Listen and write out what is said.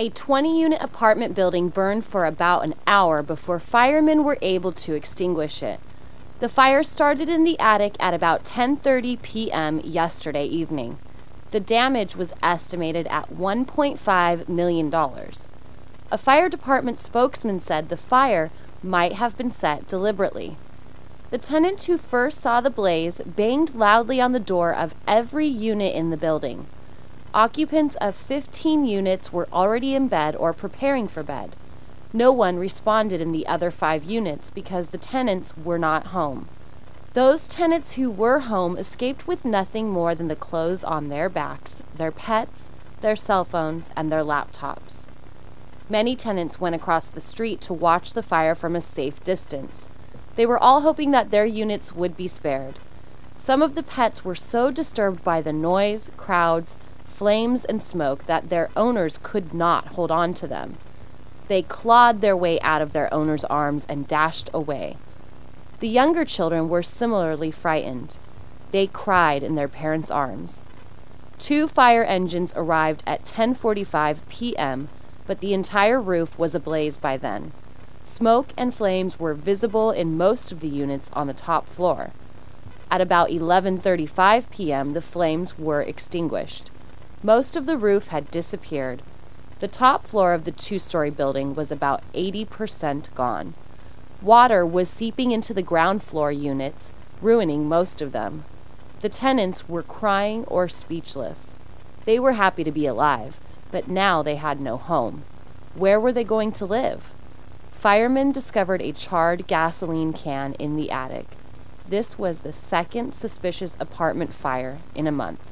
A 20 unit apartment building burned for about an hour before firemen were able to extinguish it. The fire started in the attic at about 10:30 p.m. yesterday evening. The damage was estimated at $1.5 million. A fire department spokesman said the fire might have been set deliberately. The tenant who first saw the blaze banged loudly on the door of every unit in the building. Occupants of 15 units were already in bed or preparing for bed. No one responded in the other five units because the tenants were not home. Those tenants who were home escaped with nothing more than the clothes on their backs, their pets, their cell phones, and their laptops. Many tenants went across the street to watch the fire from a safe distance. They were all hoping that their units would be spared. Some of the pets were so disturbed by the noise, crowds, flames, and smoke that their owners could not hold on to them. They clawed their way out of their owners' arms and dashed away. The younger children were similarly frightened. They cried in their parents' arms. Two fire engines arrived at 10:45 p.m., but the entire roof was ablaze by then. Smoke and flames were visible in most of the units on the top floor. At about 11:35 p.m., the flames were extinguished. Most of the roof had disappeared. The top floor of the two story building was about 80% gone. Water was seeping into the ground floor units, ruining most of them. The tenants were crying or speechless. They were happy to be alive, but now they had no home. Where were they going to live? Firemen discovered a charred gasoline can in the attic. This was the second suspicious apartment fire in a month.